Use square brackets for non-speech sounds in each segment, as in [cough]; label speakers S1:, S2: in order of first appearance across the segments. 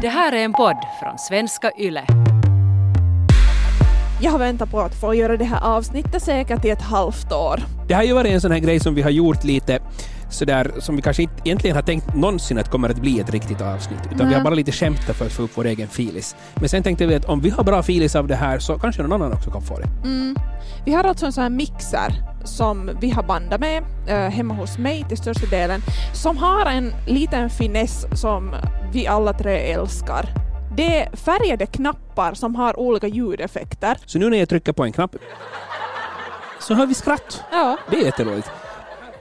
S1: Det här är en podd från svenska YLE.
S2: Jag har väntat på att få göra det här avsnittet säkert i ett halvt år.
S3: Det har ju varit en sån här grej som vi har gjort lite sådär som vi kanske inte egentligen har tänkt någonsin att kommer att bli ett riktigt avsnitt, utan
S2: Nej.
S3: vi har bara lite skämtat för att få upp vår egen filis. Men sen tänkte vi att om vi har bra filis av det här så kanske någon annan också kan få det.
S2: Vi har alltså en sån här mixer som vi har bandat med eh, hemma hos mig till största delen, som har en liten finess som vi alla tre älskar. Det är färgade knappar som har olika ljudeffekter.
S3: Så nu när jag trycker på en knapp så hör vi skratt.
S2: Ja.
S3: Det är jätteroligt.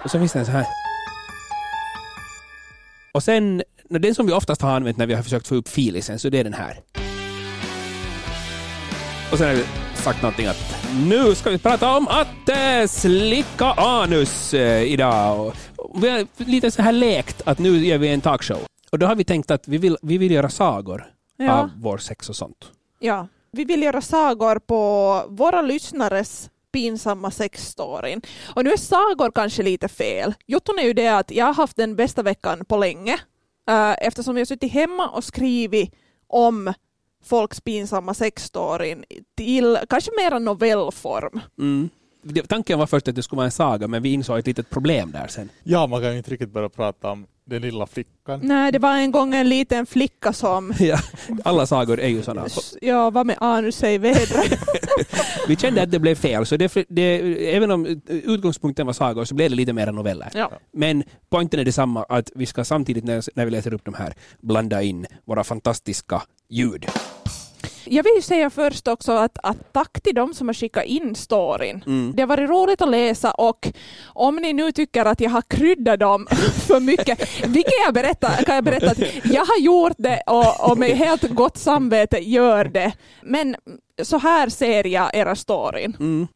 S3: Och så finns det en så här. Och sen, den som vi oftast har använt när vi har försökt få upp filisen, så det är den här. Och sen har vi sagt någonting att nu ska vi prata om att eh, slicka anus eh, idag. Och, vi har lite så här lekt att nu gör vi en talkshow. Och då har vi tänkt att vi vill, vi vill göra sagor
S2: Ja.
S3: av vår sex och sånt.
S2: ja. Vi vill göra sagor på våra lyssnares pinsamma sexstoryn. Och nu är sagor kanske lite fel. Jotton är ju det att jag har haft den bästa veckan på länge eh, eftersom jag har suttit hemma och skrivit om folks pinsamma sexstoryn till kanske mera novellform.
S3: Mm. Tanken var först att det skulle vara en saga, men vi insåg ett litet problem där sen.
S4: Ja, man kan ju inte riktigt börja prata om den lilla flickan.
S2: Nej, det var en gång en liten flicka som [laughs]
S3: Ja, alla sagor är ju sådana.
S2: ja, var med anus i vädret. [laughs] [laughs]
S3: Vi kände att det blev fel, så det, det, även om utgångspunkten var sagor så blev det lite mer noveller.
S2: ja.
S3: Men poängen är detsamma, att vi ska samtidigt när, när vi läser upp de här blanda in våra fantastiska ljud.
S2: Jag vill ju säga först också att, att tack till de som har skickat in storyn.
S3: Mm.
S2: Det har varit roligt att läsa och om ni nu tycker att jag har kryddat dem [laughs] för mycket, vilket jag berättar, kan jag berätta att jag har gjort det och, och med helt gott samvete gör det. Men så här ser jag era storyn.
S3: Mm.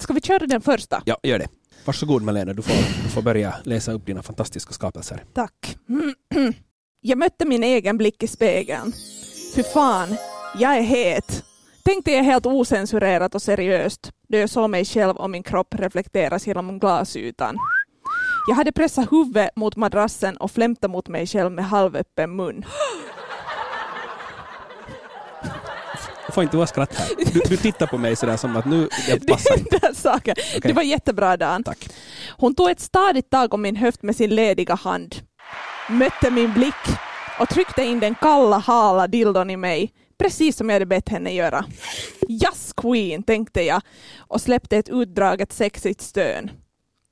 S2: Ska vi köra den första?
S3: Ja, gör det. Varsågod Malena, du får, du får börja läsa upp dina fantastiska skapelser.
S2: Tack. [clears throat] Jag mötte min egen blick i spegeln. Fy fan, jag är het. Tänkte jag helt osensurerat och seriöst då jag såg mig själv och min kropp reflekteras genom glasytan. Jag hade pressat huvudet mot madrassen och flämtat mot mig själv med halvöppen mun.
S3: Du får inte vara skratt här. Du, du tittar på mig sådär som att nu, det [laughs] passar inte.
S2: saken. Det var jättebra Dan.
S3: Tack.
S2: Hon tog ett stadigt tag om min höft med sin lediga hand, mötte min blick och tryckte in den kalla, hala dildon i mig, precis som jag hade bett henne göra. Yes queen, tänkte jag och släppte ett utdraget sexigt stön.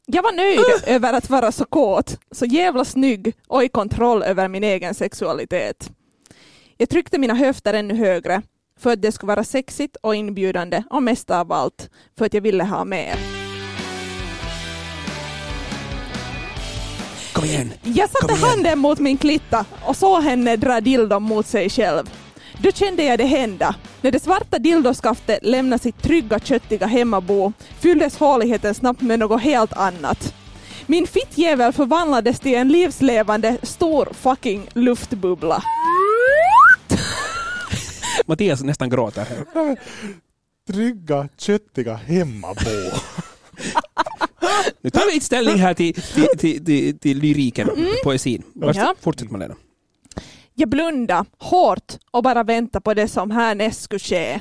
S2: Jag var nöjd över att vara så kåt, så jävla snygg och i kontroll över min egen sexualitet. Jag tryckte mina höfter ännu högre för att det skulle vara sexigt och inbjudande och mest av allt för att jag ville ha mer.
S3: Kom igen!
S2: Jag satte
S3: Kom igen.
S2: handen mot min klitta och såg henne dra dildon mot sig själv. Då kände jag det hända. När det svarta dildoskaftet lämnade sitt trygga köttiga hemmabo fylldes håligheten snabbt med något helt annat. Min fittjävel förvandlades till en livslevande stor fucking luftbubbla. [laughs]
S3: Mattias nästan gråter. här.
S4: Trygga, köttiga hemmabo.
S3: Nu tar vi inte ställning här till, till, till, till, till lyriken, poesin. Vars,
S2: Ja.
S3: Fortsätt Malena.
S2: Jag blundade hårt och bara väntade på det som härnäst skulle ske.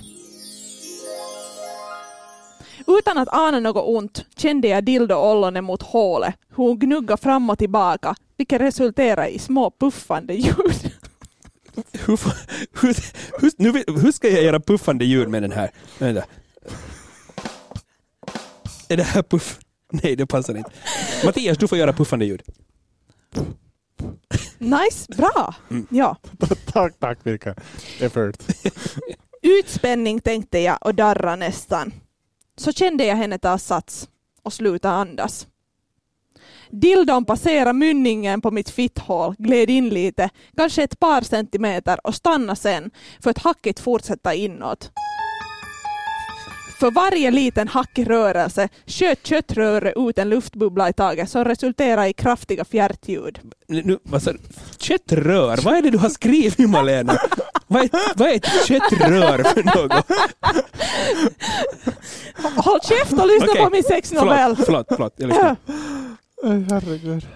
S2: Utan att ana något ont kände jag Dildo-ollonen mot hålet, hur hon gnuggade fram och tillbaka, vilket resulterade i små puffande ljud.
S3: Hur, hur, hur, nu, hur ska jag göra puffande ljud med den här? Vänta. Är det här puff? Nej, det passar inte. Mattias, du får göra puffande ljud.
S2: Nice, bra! Ja. [laughs]
S4: tack, tack, vilken effort. [laughs]
S2: Utspänning tänkte jag och darra nästan. Så kände jag henne ta sats och sluta andas. Dildon passerade mynningen på mitt fitthål, gled in lite, kanske ett par centimeter och stannade sen för att hackigt fortsätta inåt. För varje liten hackig rörelse sköt köttröret ut en luftbubbla i taget som resulterade i kraftiga fjärtljud.
S3: Nu, du? Köttrör? Vad är det du har skrivit Malena? [laughs] Vad är, vad är ett köttrör för något?
S2: Håll käft och lyssna
S3: Okej.
S2: på min sexnovell!
S3: Förlåt, förlåt, förlåt. Jag [laughs]
S4: herregud.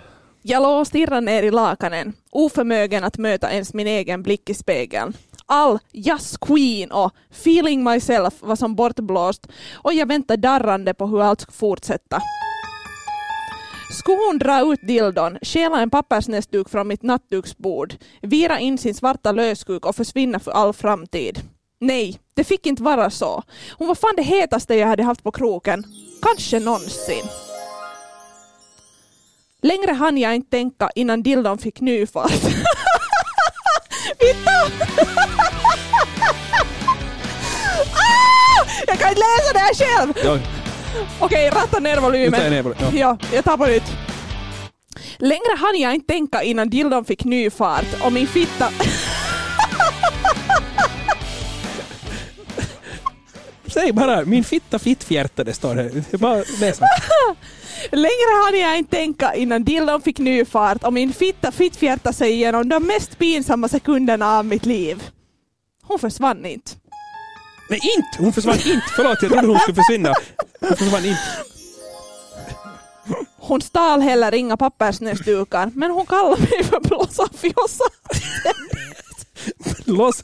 S2: Jag låg och stirrade ner i lakanen, oförmögen att möta ens min egen blick i spegeln. All Jazz Queen och Feeling Myself var som bortblåst och jag väntade darrande på hur allt skulle fortsätta. Skulle hon dra ut dildon, stjäla en pappersnäsduk från mitt nattduksbord, vira in sin svarta löskuk och försvinna för all framtid? Nej, det fick inte vara så. Hon var fan det hetaste jag hade haft på kroken. Kanske någonsin. Längre hann jag inte tänka innan dildon fick ny [laughs] Vitta! ah! Jag kan inte läsa det här själv!
S3: Ja,
S2: Okej, ratta ner
S3: nu
S2: volymen.
S3: tar jag ner på det. Ja.
S2: Ja, jag tar på nytt. Längre hann jag inte tänka innan dildon fick ny fart och min fitta...
S3: Säg bara, min fitta fittfjärtade står det. Det är bara läsa. [laughs]
S2: Längre hann jag inte tänka innan dildon fick ny fart och min fitta fittfjärtade sig igenom de mest pinsamma sekunderna av mitt liv. Hon försvann inte.
S3: Nej, inte! Hon försvann inte! Förlåt, jag trodde hon skulle försvinna. Hon försvann inte.
S2: Hon stal heller inga pappersnäsdukar, men hon kallade mig för blåsafjossa.
S3: Loss.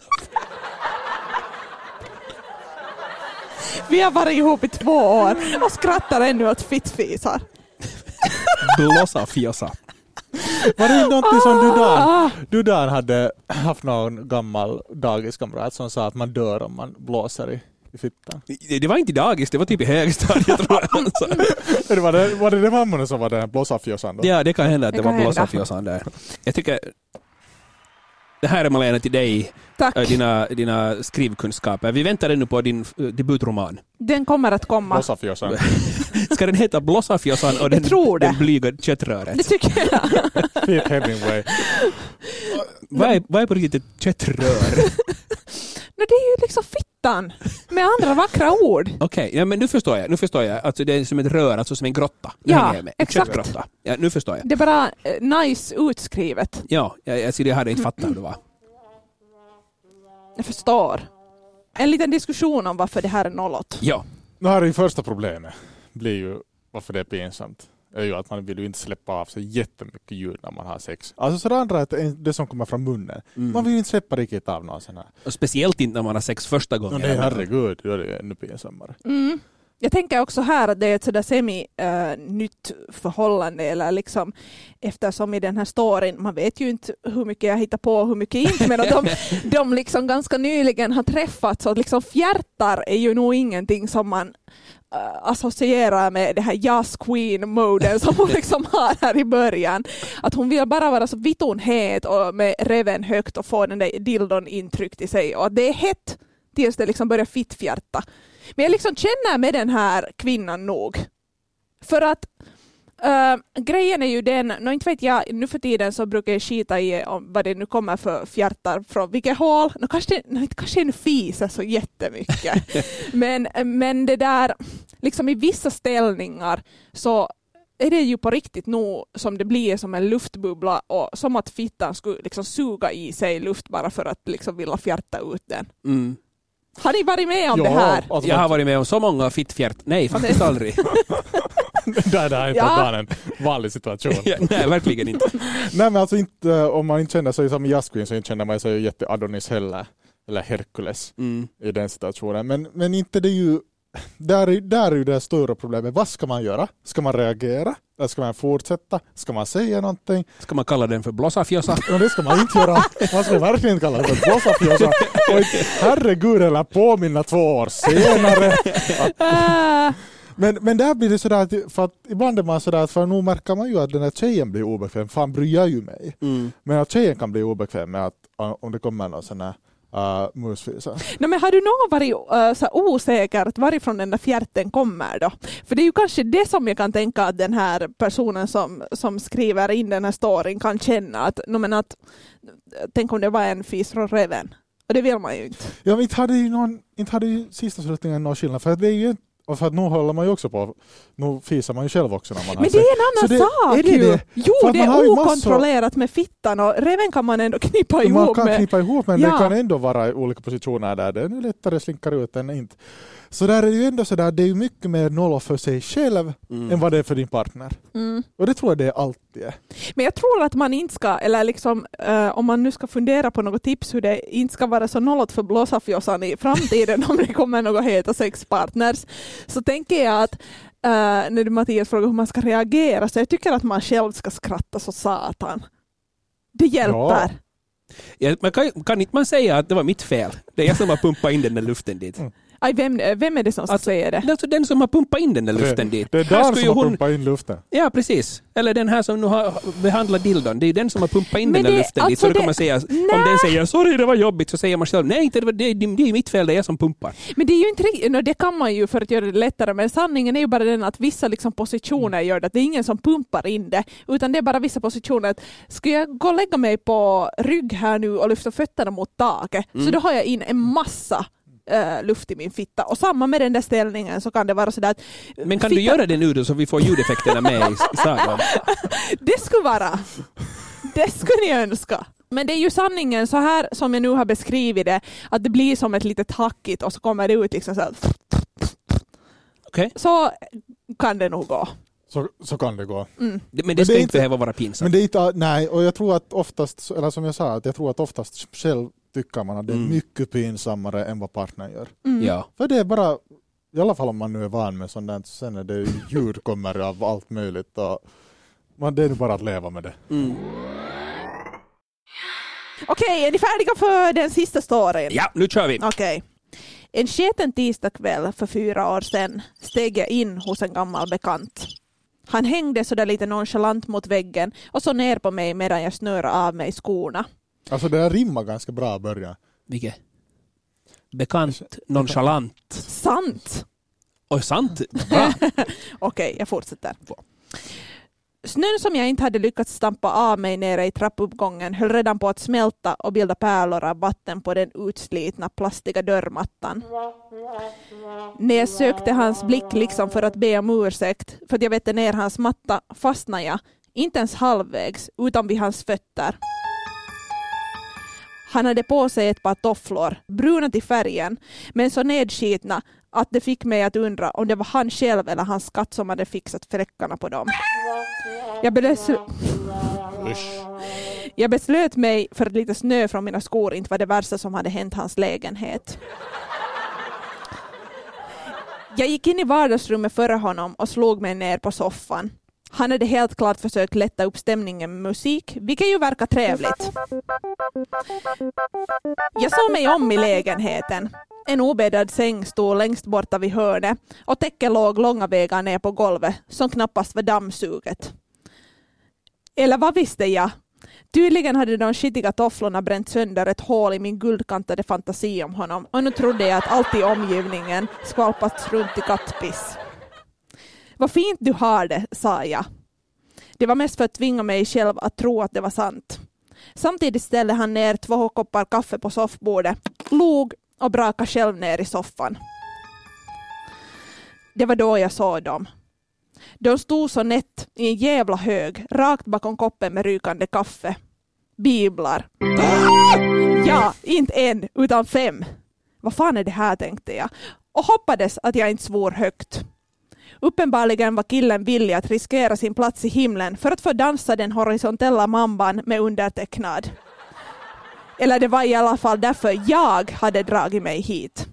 S2: Vi har varit ihop i två år och skrattar ännu åt fittfisar.
S3: Blossa fjossa.
S4: Var det inte någonting som du där,
S2: Ah.
S4: du där hade haft någon gammal dagiskamrat som sa att man dör om man blåser i, fittan?
S3: Det, det var inte dagis, det var typ i högstadiet tror jag.
S4: Eller [laughs] var det, var det den mammorna som var den blåsafjossan då?
S3: Ja, det kan hända att
S2: Det
S3: det, var blossafjossan där. Jag tycker... Det här är Malena till dig,
S2: Tack.
S3: äh, dina, dina skrivkunskaper. Vi väntar ännu på din äh, debutroman.
S2: Den kommer att komma.
S4: Blåsafjossan. [laughs]
S3: Ska den heta Blossafjossan och den,
S2: tror det.
S3: den blyga köttröret?
S2: Det tycker jag.
S4: Hemingway.
S3: Vad är, vad är på riktigt ett köttrör? [laughs]
S2: No, det är ju liksom fittan med andra vackra ord.
S3: Okej, ja, men nu förstår jag. Nu förstår jag. Alltså, det är som ett rör, alltså som en grotta. Nu
S2: Ja,
S3: hänger jag med. En
S2: exakt.
S3: köttgrotta. Ja, nu förstår jag.
S2: Det är bara eh, nice utskrivet.
S3: Ja, jag, jag, jag hade inte fattat hur det var.
S2: Jag förstår. En liten diskussion om varför det här är nollåt.
S3: Ja,
S4: Nu har det ju första problemet, blir ju varför det är pinsamt, är ju att man vill ju inte släppa av sig jättemycket ljud när man har sex. Alltså så det andra är att det som kommer från munnen. Man vill ju inte släppa riktigt av någon sån här.
S3: och speciellt inte när man har sex första
S4: No,
S3: gången.
S4: nej herregud, då är det ju ännu pinsammare.
S2: Mm. Jag tänker också här att det är ett sådär semi-nytt förhållande eller liksom eftersom i den här storyn, man vet ju inte hur mycket jag hittar på och hur mycket inte, men att de, [laughs] de liksom ganska nyligen har träffats och liksom fjärtar är ju nog ingenting som man äh, associerar med det här jazz queen-moden som hon [laughs] liksom har här i början. Att hon vill bara vara så vittonhet och med reven högt och få den där dildon intryckt i sig och att det är hett tills det liksom börjar fittfjärta. Men jag liksom känner med den här kvinnan nog. För att äh, grejen är ju den, no, inte vet jag, nu för tiden så brukar jag skita i om vad det nu kommer för fjärtar från vilket hål. No, kanske, no, inte kanske en fiser så jättemycket. [laughs] men, men det där, liksom i vissa ställningar så är det ju på riktigt nog som det blir som en luftbubbla och som att fittan skulle liksom suga i sig luft bara för att liksom vilja fjärta ut den.
S3: Mm.
S2: Har ni varit med om
S4: Ja,
S2: det här?
S4: alltså,
S3: Jag har varit med om så många fittfjärt. Nej, faktiskt aldrig. [laughs]
S4: det [laughs] där är inte
S2: Ja.
S4: bara en vanlig situation. [laughs]
S3: Ja, Nej, verkligen inte. [laughs]
S4: Nej men alltså inte, om man inte känner sig som Jazz Queen så inte känner man sig jätte Adonis heller. Eller Herkules
S3: Mm.
S4: i den situationen. Men, men inte det är ju, där är, där är ju det stora problemet. Vad ska man göra? Ska man reagera? Eller ska man fortsätta? Ska man säga någonting?
S3: Ska man kalla den för blossafjossa?
S4: Men det ska man inte göra. Man ska verkligen inte kalla det för. Och inte, herregud, eller påminna två år senare.
S2: Äh,
S4: Men, men där blir det sådär, att, för att ibland är man sådär, att för nog märker man ju att den här tjejen blir obekväm, fan bryr jag ju mig.
S3: Mm.
S4: Men att tjejen kan bli obekväm med att om det kommer någon sån här uh, musfisar.
S2: nej, men har du någon varit uh, så osäker att varifrån den där fjärten kommer då? För det är ju kanske det som jag kan tänka att den här personen som, som skriver in den här storyn kan känna att, no, men att tänk om det var en fis från reven. Och det vill man ju inte.
S4: Ja men inte hade ju, någon, inte hade ju sista slutningen någon skillnad, för det är ju och för att nu håller man ju också på, nu fisar man ju själv också när man
S2: Men det är en annan
S4: det-
S2: sak
S4: det
S2: ju!
S4: det?
S2: Jo,
S4: För
S2: det
S4: man
S2: är
S4: ju massor-
S2: okontrollerat med fittan och reven kan man ändå knippa
S4: Man
S2: ihop
S4: kan
S2: med.
S4: knippa ihop men
S2: Ja.
S4: det kan ändå vara i olika positioner där det är lättare slinker ut än inte. Så där är det ju ändå sådär, det är ju mycket mer noll för sig själv
S3: Mm.
S4: än vad det är för din partner.
S2: Mm.
S4: Och det tror jag det alltid är.
S2: Men jag tror att man inte ska, eller liksom, eh, om man nu ska fundera på något tips hur det inte ska vara så nollot för blåsafjossan i framtiden [laughs] om det kommer några heta sexpartners, så tänker jag att eh, när du Mattias frågar hur man ska reagera, så jag tycker att man själv ska skratta så satan. Det hjälper.
S3: Ja, men kan, kan inte man säga att det var mitt fel? Det är jag som har pumpat in den där luften dit.
S4: Mm.
S2: Aj, vem, vem är det som ska
S3: Alltså,
S2: säga det?
S3: Alltså den som har pumpat in den där luften dit.
S4: Det är
S3: skulle
S4: som har
S3: hon-
S4: pumpat in luften.
S3: Ja, precis. Eller den här som nu har behandlat dildon. Det är ju den som har pumpat in
S2: Men
S3: den där
S2: det-
S3: luften dit. Så
S2: alltså
S3: då kan
S2: det-
S3: man säga,
S2: Nä.
S3: om den säger sorry det var jobbigt, så säger man själv nej, det, var, det, det, det är mitt fel, det är jag som pumpar.
S2: Men det är ju inte riktigt, no, det kan man ju för att göra det lättare, men sanningen är ju bara den att vissa liksom positioner gör det, att det är ingen som pumpar in det, utan det är bara vissa positioner. Att ska jag gå och lägga mig på rygg här nu och lyfta fötterna mot taket, så
S3: Mm.
S2: då har jag in en massa eh, luft i min fitta. Och samma med den där ställningen så kan det vara sådär att
S3: Men kan du
S2: fitta-
S3: göra det nu då så vi får ljudeffekterna med i, sagan? [laughs]
S2: Det skulle vara. Det skulle ni önska. Men det är ju sanningen så här som jag nu har beskrivit det, att det blir som ett litet hackigt och så kommer det ut liksom så här.
S3: Okej.
S2: Så kan det nog gå.
S4: Så, så kan det gå.
S2: Mm.
S3: Det- Men
S4: Men
S3: det ska
S4: det
S3: inte
S4: inte-
S3: behöva vara pinsamt.
S4: Men det är inte, nej, och jag tror att oftast, eller som jag sa, att jag tror att oftast själv tycker man att det är
S3: Mm.
S4: mycket pinsammare än vad partnern gör.
S2: Mm.
S3: Ja.
S4: För det är bara, i alla fall om man nu är van med sånt där, sen är det ju [laughs] ljud kommer av allt möjligt och man, det är nu bara att leva med det.
S3: Mm.
S2: Okej, är ni färdiga för den sista storyn?
S3: ja, nu kör vi.
S2: Okej. En sketen tisdagkväll för fyra år sedan steg jag in hos en gammal bekant. Han hängde sådär lite nonchalant mot väggen och så ner på mig medan jag snörade av mig skorna.
S4: Alltså det där rimmar ganska bra i början.
S3: Vilket? Bekant, nonchalant.
S2: Sant!
S3: Och sant. [laughs] Bra.
S2: Okej, jag fortsätter. Snön som jag inte hade lyckats stampa av mig nere i trappuppgången höll redan på att smälta och bilda pärlor av vatten på den utslitna plastiga dörrmattan. När jag sökte hans blick liksom för att be om ursäkt för att jag vette ner hans matta fastnade jag, inte ens halvvägs, utan vid hans fötter. Han hade på sig ett par tofflor, bruna till färgen, men så nedskitna att det fick mig att undra om det var han själv eller hans katt som hade fixat fläckarna på dem. Jag beslöt, jag beslöt mig för att lite snö från mina skor inte var det värsta som hade hänt hans lägenhet. Jag gick in i vardagsrummet före honom och slog mig ner på soffan. Han hade helt klart försökt lätta upp stämningen med musik, vilket ju verkar trevligt. Jag såg mig om i lägenheten. En obäddad säng stod längst borta vid hörnet och täcket låg långa vägar ner på golvet som knappast var dammsuget. Eller vad visste jag? Tydligen hade de skitiga tofflorna bränt sönder ett hål i min guldkantade fantasi om honom och nu trodde jag att allt i omgivningen skvalpats runt i kattpiss. Vad fint du har det, sa jag. Det var mest för att tvinga mig själv att tro att det var sant. Samtidigt ställde han ner två koppar kaffe på soffbordet, log och brakade själv ner i soffan. Det var då jag såg dem. De stod så nätt i en jävla hög, rakt bakom koppen med rykande kaffe. Biblar. [gasps] Ja, inte en, utan fem. Vad fan är det här, tänkte jag. Och hoppades att jag inte svor högt. Uppenbarligen var killen villig att riskera sin plats i himlen för att få dansa den horisontella mamban med undertecknad. Eller det var i alla fall därför jag hade dragit mig hit.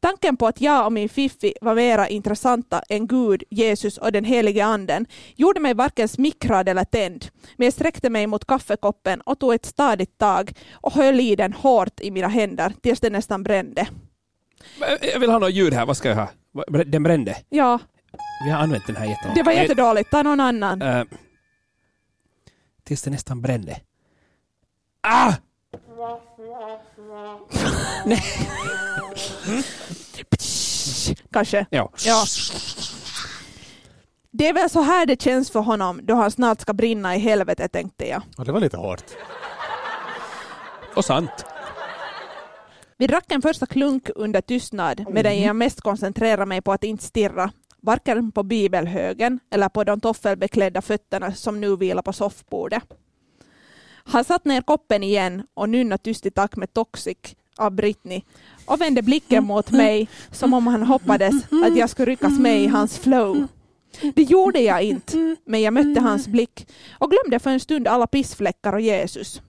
S2: Tanken på att jag och min fiffi var mera intressanta än Gud, Jesus och den helige anden gjorde mig varken smickrad eller tänd, men jag sträckte mig mot kaffekoppen och tog ett stadigt tag och höll i den hårt i mina händer tills den nästan brände.
S3: Jag vill ha något ljud här, vad ska jag ha? Den brände.
S2: Ja,
S3: Vi har använt den här jättemycket.
S2: det var jättedåligt. Ta någon annan.
S3: Eh, tills det nästan brände. Ah! [laughs] Nej.
S2: Kanske.
S3: Ja.
S2: Ja. Det är väl så här det känns för honom då han snart ska brinna i helvetet, tänkte jag.
S4: Ja, det var lite hårt.
S3: Och sant.
S2: Vi drack en första klunk under tystnad medan jag mest koncentrerar mig på att inte stirra, varken på bibelhögen eller på de toffelbeklädda fötterna som nu vilar på soffbordet. Han satt ner koppen igen och nynnade tyst i takt med Toxic av Britney och vände blicken mot mig som om han hoppades att jag skulle ryckas med i hans flow. Det gjorde jag inte, men jag mötte hans blick och glömde för en stund alla pissfläckar och Jesus.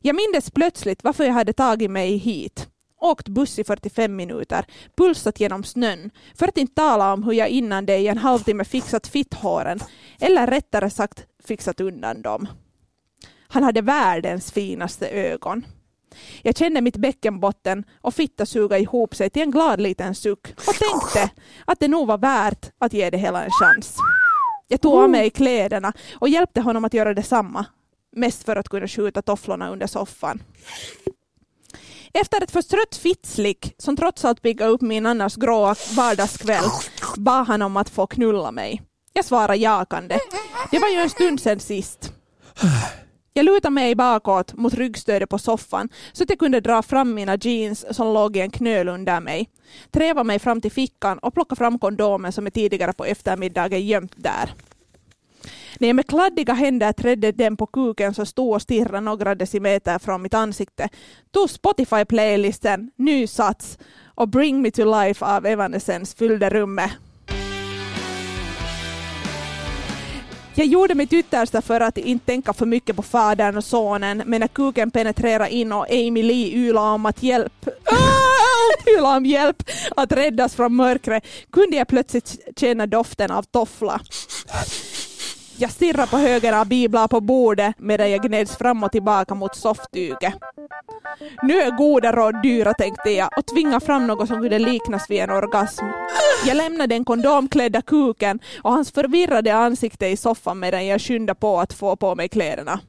S2: Jag mindes plötsligt varför jag hade tagit mig hit. Åkt buss i 45 minuter, pulsat genom snön, för att inte tala om hur jag innan det i en halvtimme fixat fitthåren, eller rättare sagt fixat undan dem. Han hade världens finaste ögon. Jag kände mitt bäckenbotten och fitta suga ihop sig till en glad liten suck och tänkte att det nog var värt att ge det hela en chans. Jag tog av mig kläderna och hjälpte honom att göra detsamma. Mest för att kunna skjuta tofflorna under soffan. Efter ett förstrött fittslick som trots allt piggade upp min annars gråa vardagskväll bad han om att få knulla mig. Jag svarade jakande. Det var ju en stund sedan sist. Jag lutade mig bakåt mot ryggstödet på soffan så att jag kunde dra fram mina jeans som låg i en knöl under mig, träva mig fram till fickan och plocka fram kondomen som jag tidigare på eftermiddagen gömt där. När jag med kladdiga händer trädde den på kuken som stod och stirrade några decimeter från mitt ansikte tog Spotify-playlisten Ny sats och Bring Me To Life av Evanescence fyllde rummet. Jag gjorde mitt yttersta för att inte tänka för mycket på fadern och sonen, men när kuken penetrerade in och Amy Lee ylade om att hjälp ah! [laughs] ylade om hjälp att räddas från mörkret kunde jag plötsligt känna doften av toffla. Jag stirrade på högen av biblar på bordet medan jag gneds fram och tillbaka mot sofftyget. Nu är goda råd dyra tänkte jag och tvinga fram något som kunde liknas vid en orgasm. Jag lämnade den kondomklädda kuken och hans förvirrade ansikte i soffan medan jag skyndade på att få på mig kläderna.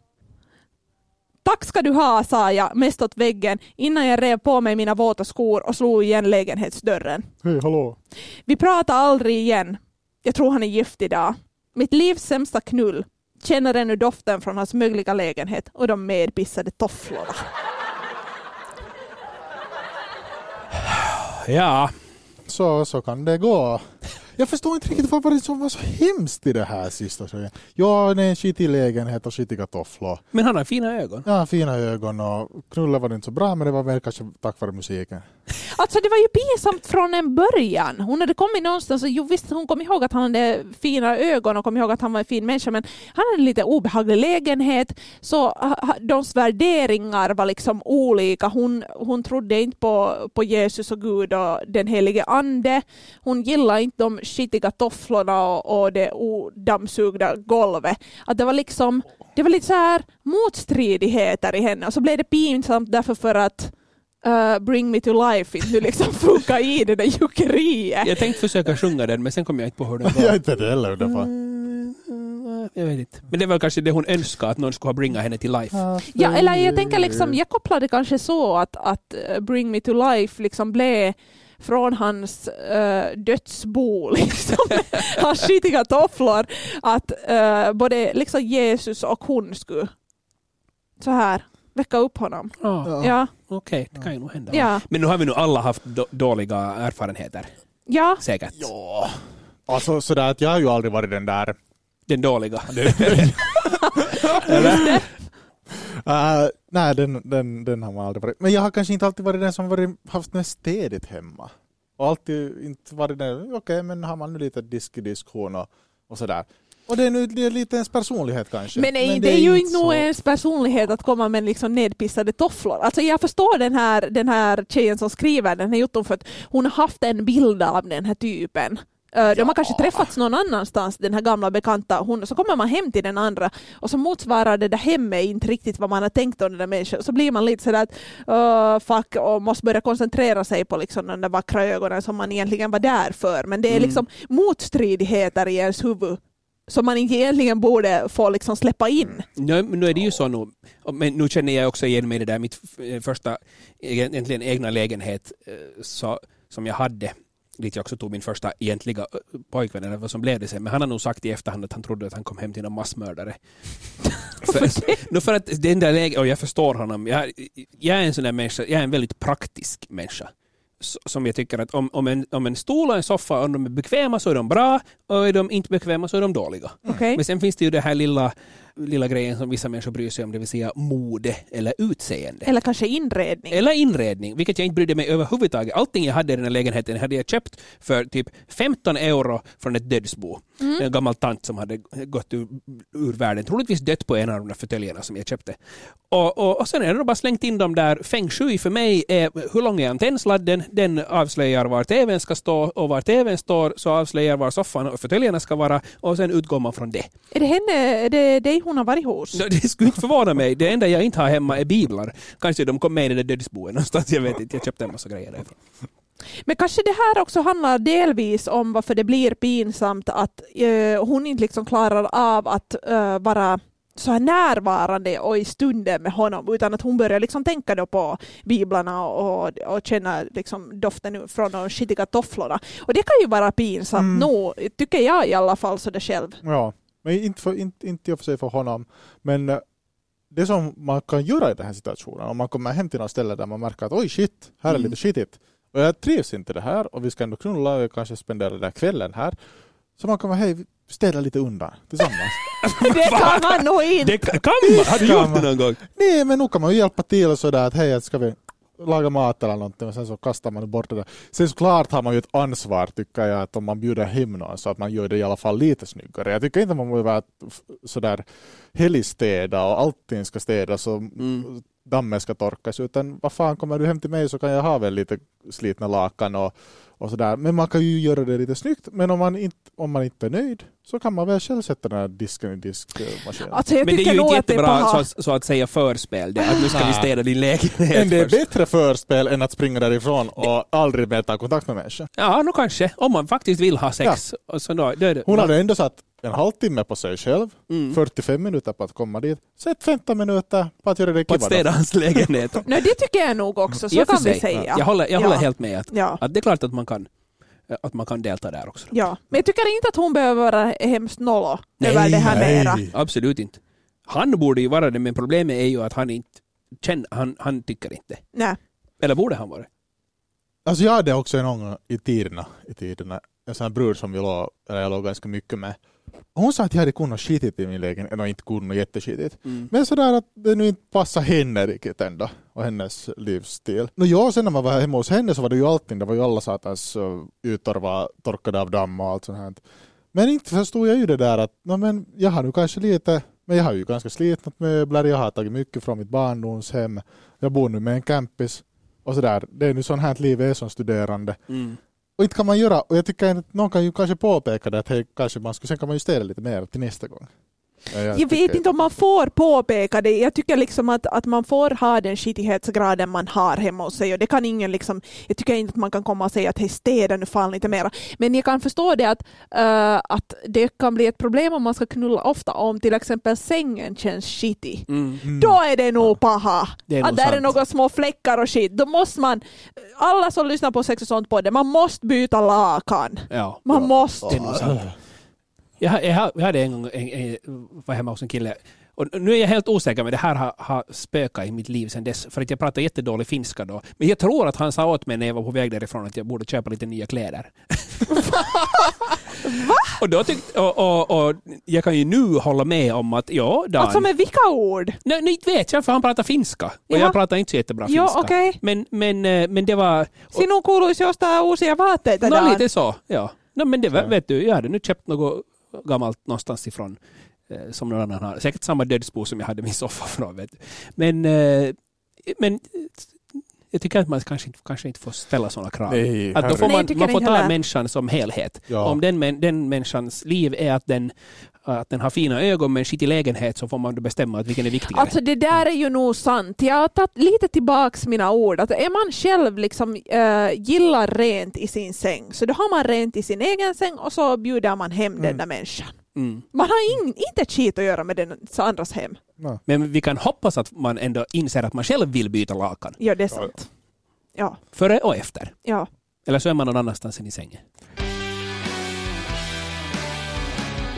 S2: Tack ska du ha, sa jag mest åt väggen innan jag rev på mig mina våta skor och slog igen lägenhetsdörren.
S4: Hej, hallå.
S2: Vi pratar aldrig igen. Jag tror han är gift idag. Mitt livs sämsta knull. Känner ännu doften från hans mögliga lägenhet och de medpissade tofflorna.
S3: Ja,
S4: Så, så kan det gå. Jag förstår inte riktigt vad var det som var så hemskt i det här sista. Ja, det är en skitig lägenhet och skitiga tofflor.
S3: men han har fina ögon.
S4: Ja, fina ögon och knulla var det inte så bra men det var väl kanske tack vare musiken.
S2: Alltså det var ju pinsamt från en början. Hon hade kommit någonstans och jo, visst hon kom ihåg att han hade fina ögon och kom ihåg att han var en fin människa men han hade en lite obehaglig lägenhet så deras värderingar var liksom olika. Hon, hon trodde inte på, på Jesus och Gud och den helige ande. Hon gillade inte de skitiga tofflorna och, och det odammsugna golvet. Att det var liksom det var lite så här motstridigheter i henne och så blev det pinsamt därför för att uh, Bring Me To Life inte liksom [laughs] funkar i det där juckeriet.
S3: Jag tänkte försöka sjunga den men sen kom jag inte på hur den [laughs]
S4: Jag
S3: var.
S4: inte det heller ungefär.
S3: Jag vet inte. Men det var kanske det hon önskade, att någon skulle ha bringat henne till life.
S2: Ja, eller jag tänker liksom, jag kopplade kanske så att, att uh, Bring Me To Life liksom blev från hans uh, dödsbo, [laughs] liksom, hans skitiga tofflor, att uh, både liksom Jesus och hon skulle så här väcka upp honom.
S3: Ja.
S2: Ja,
S3: Okej, det kan ju nog hända.
S2: ja,
S3: Men nu har vi nog alla haft då- dåliga erfarenheter.
S2: ja.
S3: Säkert.
S4: Ja. Alltså sådär att jag har ju aldrig varit den där
S3: Den dåliga. [laughs]
S4: Uh, nej, den, den, den har man aldrig varit. Men jag har kanske inte alltid varit den som varit, haft mest städigt hemma. Och alltid inte varit den, okej men har man nu lite diskussion och, och sådär. Och det är nu det är lite ens personlighet kanske.
S2: Men, nej, det, är ju inte nog ens personlighet att komma med liksom nedpissade tofflor. Alltså jag förstår den här, den här tjejen som skriver den här jotton för att hon har haft en bild av den här typen. Eh, De har kanske träffats någon annanstans, den här gamla bekanta. Hon, så kommer man hem till den andra och så motsvarar det där hemmet inte riktigt vad man har tänkt om den där människan. Så blir man lite sådär att uh, fuck och måste börja koncentrera sig på liksom de där vackra ögonen som man egentligen var där för. Men det är
S3: Mm.
S2: liksom motstridigheter i ens huvud som man inte egentligen borde få liksom släppa in.
S3: Nu, nu är det ju så nu, men nu känner jag också igen mig i det där mitt f- första egentligen egna lägenhet eh, så, som jag hade dit jag också tog min första egentliga pojkvän, eller vad som blev det sen. Men han har nog sagt i efterhand att han trodde att han kom hem till någon massmördare. för, [laughs] nu för att den där lägen, och jag förstår honom, jag, jag är en sån där människa, jag är en väldigt praktisk människa. Som jag tycker att om, om, en, om en stol och en soffa, om de är bekväma så är de bra och är de inte bekväma så är de dåliga.
S2: Okej?
S3: Men sen finns det ju det här lilla lilla grejen som vissa människor bryr sig om, det vill säga mode eller utseende.
S2: Eller kanske inredning.
S3: Eller inredning, vilket jag inte brydde mig överhuvudtaget. Allting jag hade i den här lägenheten hade jag köpt för typ 15 euro från ett dödsbo. En gammal tant som hade gått ur, ur världen, troligtvis dött på en av de där fåtöljerna som jag köpte. Och, och, och sen är det bara slängt in dem där. Feng shui för mig är hur lång är antennsladden? Den avslöjar var tvn ska stå och var tvn står så avslöjar var soffan och fåtöljerna ska vara och sen utgår man från det.
S2: Är det henne, är det dig hon har varit hos?
S3: Det skulle inte förvåna mig. Det enda jag inte har hemma är biblar. Kanske de kom med i det dödsboet någonstans. Jag vet inte. Jag köpte en massa grejer därifrån.
S2: Men kanske det här också handlar delvis om varför det blir pinsamt att eh, hon inte liksom klarar av att eh, vara så här närvarande och i stunden med honom utan att hon börjar liksom tänka då på biblarna och, och känna liksom doften från de skitiga tofflorna. Och det kan ju vara pinsamt
S4: Mm.
S2: nog, tycker jag i alla fall så det själv.
S4: Ja, men inte, för, inte, inte i och för sig för honom. Men eh, det som man kan göra i den här situationen, om man kommer hem till något ställe där man märker att oj shit, här är
S3: Mm.
S4: lite skitigt. Och jag trivs inte det här och vi ska ändå knulla och jag kanske spendera den där kvällen här. Så man kan vara hej, städa lite undan tillsammans. [laughs]
S2: Det kan man nog inte!
S3: Det kan kan man! Har du gjort det någon gång?
S4: Nej, men nu kan man ju hjälpa till sådär att hej, ska vi laga mat eller någonting och sen så kastar man bort det där. Sen såklart har man ju ett ansvar tycker jag att om man bjuder hem någon så att man gör det i alla fall lite snyggare. Jag tycker inte man måste vara f- sådär helgstäda och allting ska städas och
S3: Mm.
S4: Dammen ska torkas utan vad fan kommer du hem till mig så kan jag ha väl lite slitna lakan och, och sådär. Men man kan ju göra det lite snyggt men om man inte, om man inte är nöjd så kan man väl själv sätta den här disken i diskmaskinen.
S2: Alltså
S3: Men det är ju inte
S2: det
S3: jättebra så, att- så att säga förspel. Det, att nu ska vi
S4: Nej.
S3: städa din lägenhet
S4: Men det är
S3: först.
S4: bättre förspel än att springa därifrån och aldrig mer ta kontakt med människor.
S3: Ja, nog kanske. Om man faktiskt vill ha sex. Och så då, då är det,
S4: Hon hade ändå satt en halvtimme på sig själv,
S3: Mm.
S4: 45 minuter på att komma dit, sätt 15 minuter på att göra det
S3: på att städa hans lägenhet. [laughs]
S2: Nej, det tycker jag nog också, så
S3: för
S2: kan vi säga.
S3: Jag håller, jag
S2: Ja.
S3: håller helt med att,
S2: Ja.
S3: att det är klart att man kan, att man kan delta där också.
S2: Ja, men jag tycker inte att hon behöver vara hemskt nollo över det här
S4: nej.
S2: mera.
S3: Absolut inte. Han borde ju vara det, men problemet är ju att han inte känner, han, han tycker inte.
S2: Nej.
S3: Eller borde han vara?
S4: Alltså jag hade också en gång i tiderna, i tiderna en sån här brud som vi låg, eller jag låg ganska mycket med. Hon sa att jag hade kunnat skitit i min lägenhet, eller inte kunnat jätteskitigt.
S3: Mm.
S4: Men sådär att det nu inte passar henne riktigt ändå och hennes livsstil. No, ja, sen när man var hemma hos henne så var det ju allting, det var ju alla satans uh, ytor var torkade av damm och allt sånt här. Men inte förstod jag ju det där att no, men jag har nu kanske lite, men jag har ju ganska slitnat möbler, jag har tagit mycket från mitt barndomshem, jag bor nu med en campis och sådär. Det är nu sånt här livet är som studerande.
S3: Mm.
S4: Och inte kan man göra, och jag tycker att någon kan ju kanske påpeka det att hej, kanske man skulle, sen kan man ju lite mer till nästa gång. Ja,
S2: Jag,
S4: tycker-
S2: vet inte om man får påpeka det. Jag tycker liksom att, att man får ha den skitighetsgraden man har hemma hos sig och det kan ingen liksom, jag tycker inte att man kan komma och säga att hej städa nu fan lite mera. Men jag kan förstå det att, eh, att det kan bli ett problem om man ska knulla ofta om till exempel sängen känns skitig.
S3: Mm.
S4: Mm.
S2: Då är det nog paha.
S3: Det är
S2: att
S3: nog
S2: där är
S3: sant.
S2: några små fläckar och skit. Då måste man, alla som lyssnar på Sex och sånt på det, man måste byta lakan.
S3: Ja.
S2: Man måste.
S3: Det är nog sant. Jag, jag, jag hade en gång en, en, var hemma hos en kille och nu är jag helt osäker men det här har, har spökat i mitt liv sedan dess för att jag pratar jättedålig finska då. Men jag tror att han sa åt mig när jag var på väg därifrån att jag borde köpa lite nya kläder. [laughs] Va? Och, då tyck, och, och, och jag kan ju nu hålla med om att ja, Dan.
S2: Alltså med vilka ord?
S3: Nej, nej, inte vet jag för han pratar finska. Och
S2: Jaha.
S3: jag pratar inte så jättebra finska.
S2: Ja, okej.
S3: Men, men, eh, men det var...
S2: Sinun kuuluisi ostaa uusia vaatteita Dan.
S3: lite så, ja. No, men det var, vet du, jag hade nu köpt något gammalt någonstans ifrån eh, som någon annan har. Säkert samma dödsbo som jag hade min soffa från. Vet du. Men, eh, men eh, jag tycker att man kanske inte, kanske inte får ställa sådana krav.
S4: Nej,
S3: Att då får
S2: Nej,
S3: man,
S2: tycker
S3: man får ta
S2: heller.
S3: människan som helhet.
S4: Ja.
S3: Om den, den människans liv är att den, att den har fina ögon men skitig lägenhet så får man bestämma att vilken är viktigare.
S2: Alltså det där är ju nog sant. Jag har tagit lite tillbaks mina ord. Att är man själv liksom äh, gillar rent i sin säng så då har man rent i sin egen säng och så bjuder man hem den där människan.
S3: mm.
S2: Man har in, inte ett skit att göra med den andras hem.
S4: Ja.
S3: Men vi kan hoppas att man ändå inser att man själv vill byta lakan.
S2: Ja, det är sant. Ja,
S3: Före och efter.
S2: ja.
S3: Eller så är man någon annanstans än i sängen.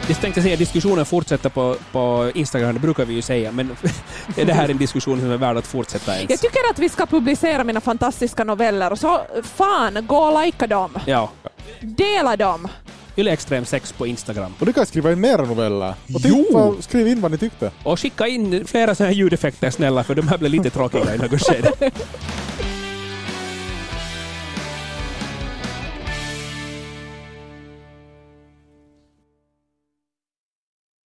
S3: Jag tänkte säga diskussionen fortsätter på, på Instagram, det brukar vi ju säga, men [laughs] är det här en diskussion som är värd att fortsätta ens?
S2: Jag tycker att vi ska publicera mina fantastiska noveller och så fan, gå och likea dem.
S3: Ja,
S2: Dela dem.
S3: Yle Extrem 6 på Instagram.
S4: Och du kan skriva in mera noveller. Och tyck,
S3: Jo!
S4: skriv in vad ni tyckte.
S3: Och skicka in flera sådana här ljudeffekter snälla, för de här blev lite tråkiga i något skede. [laughs]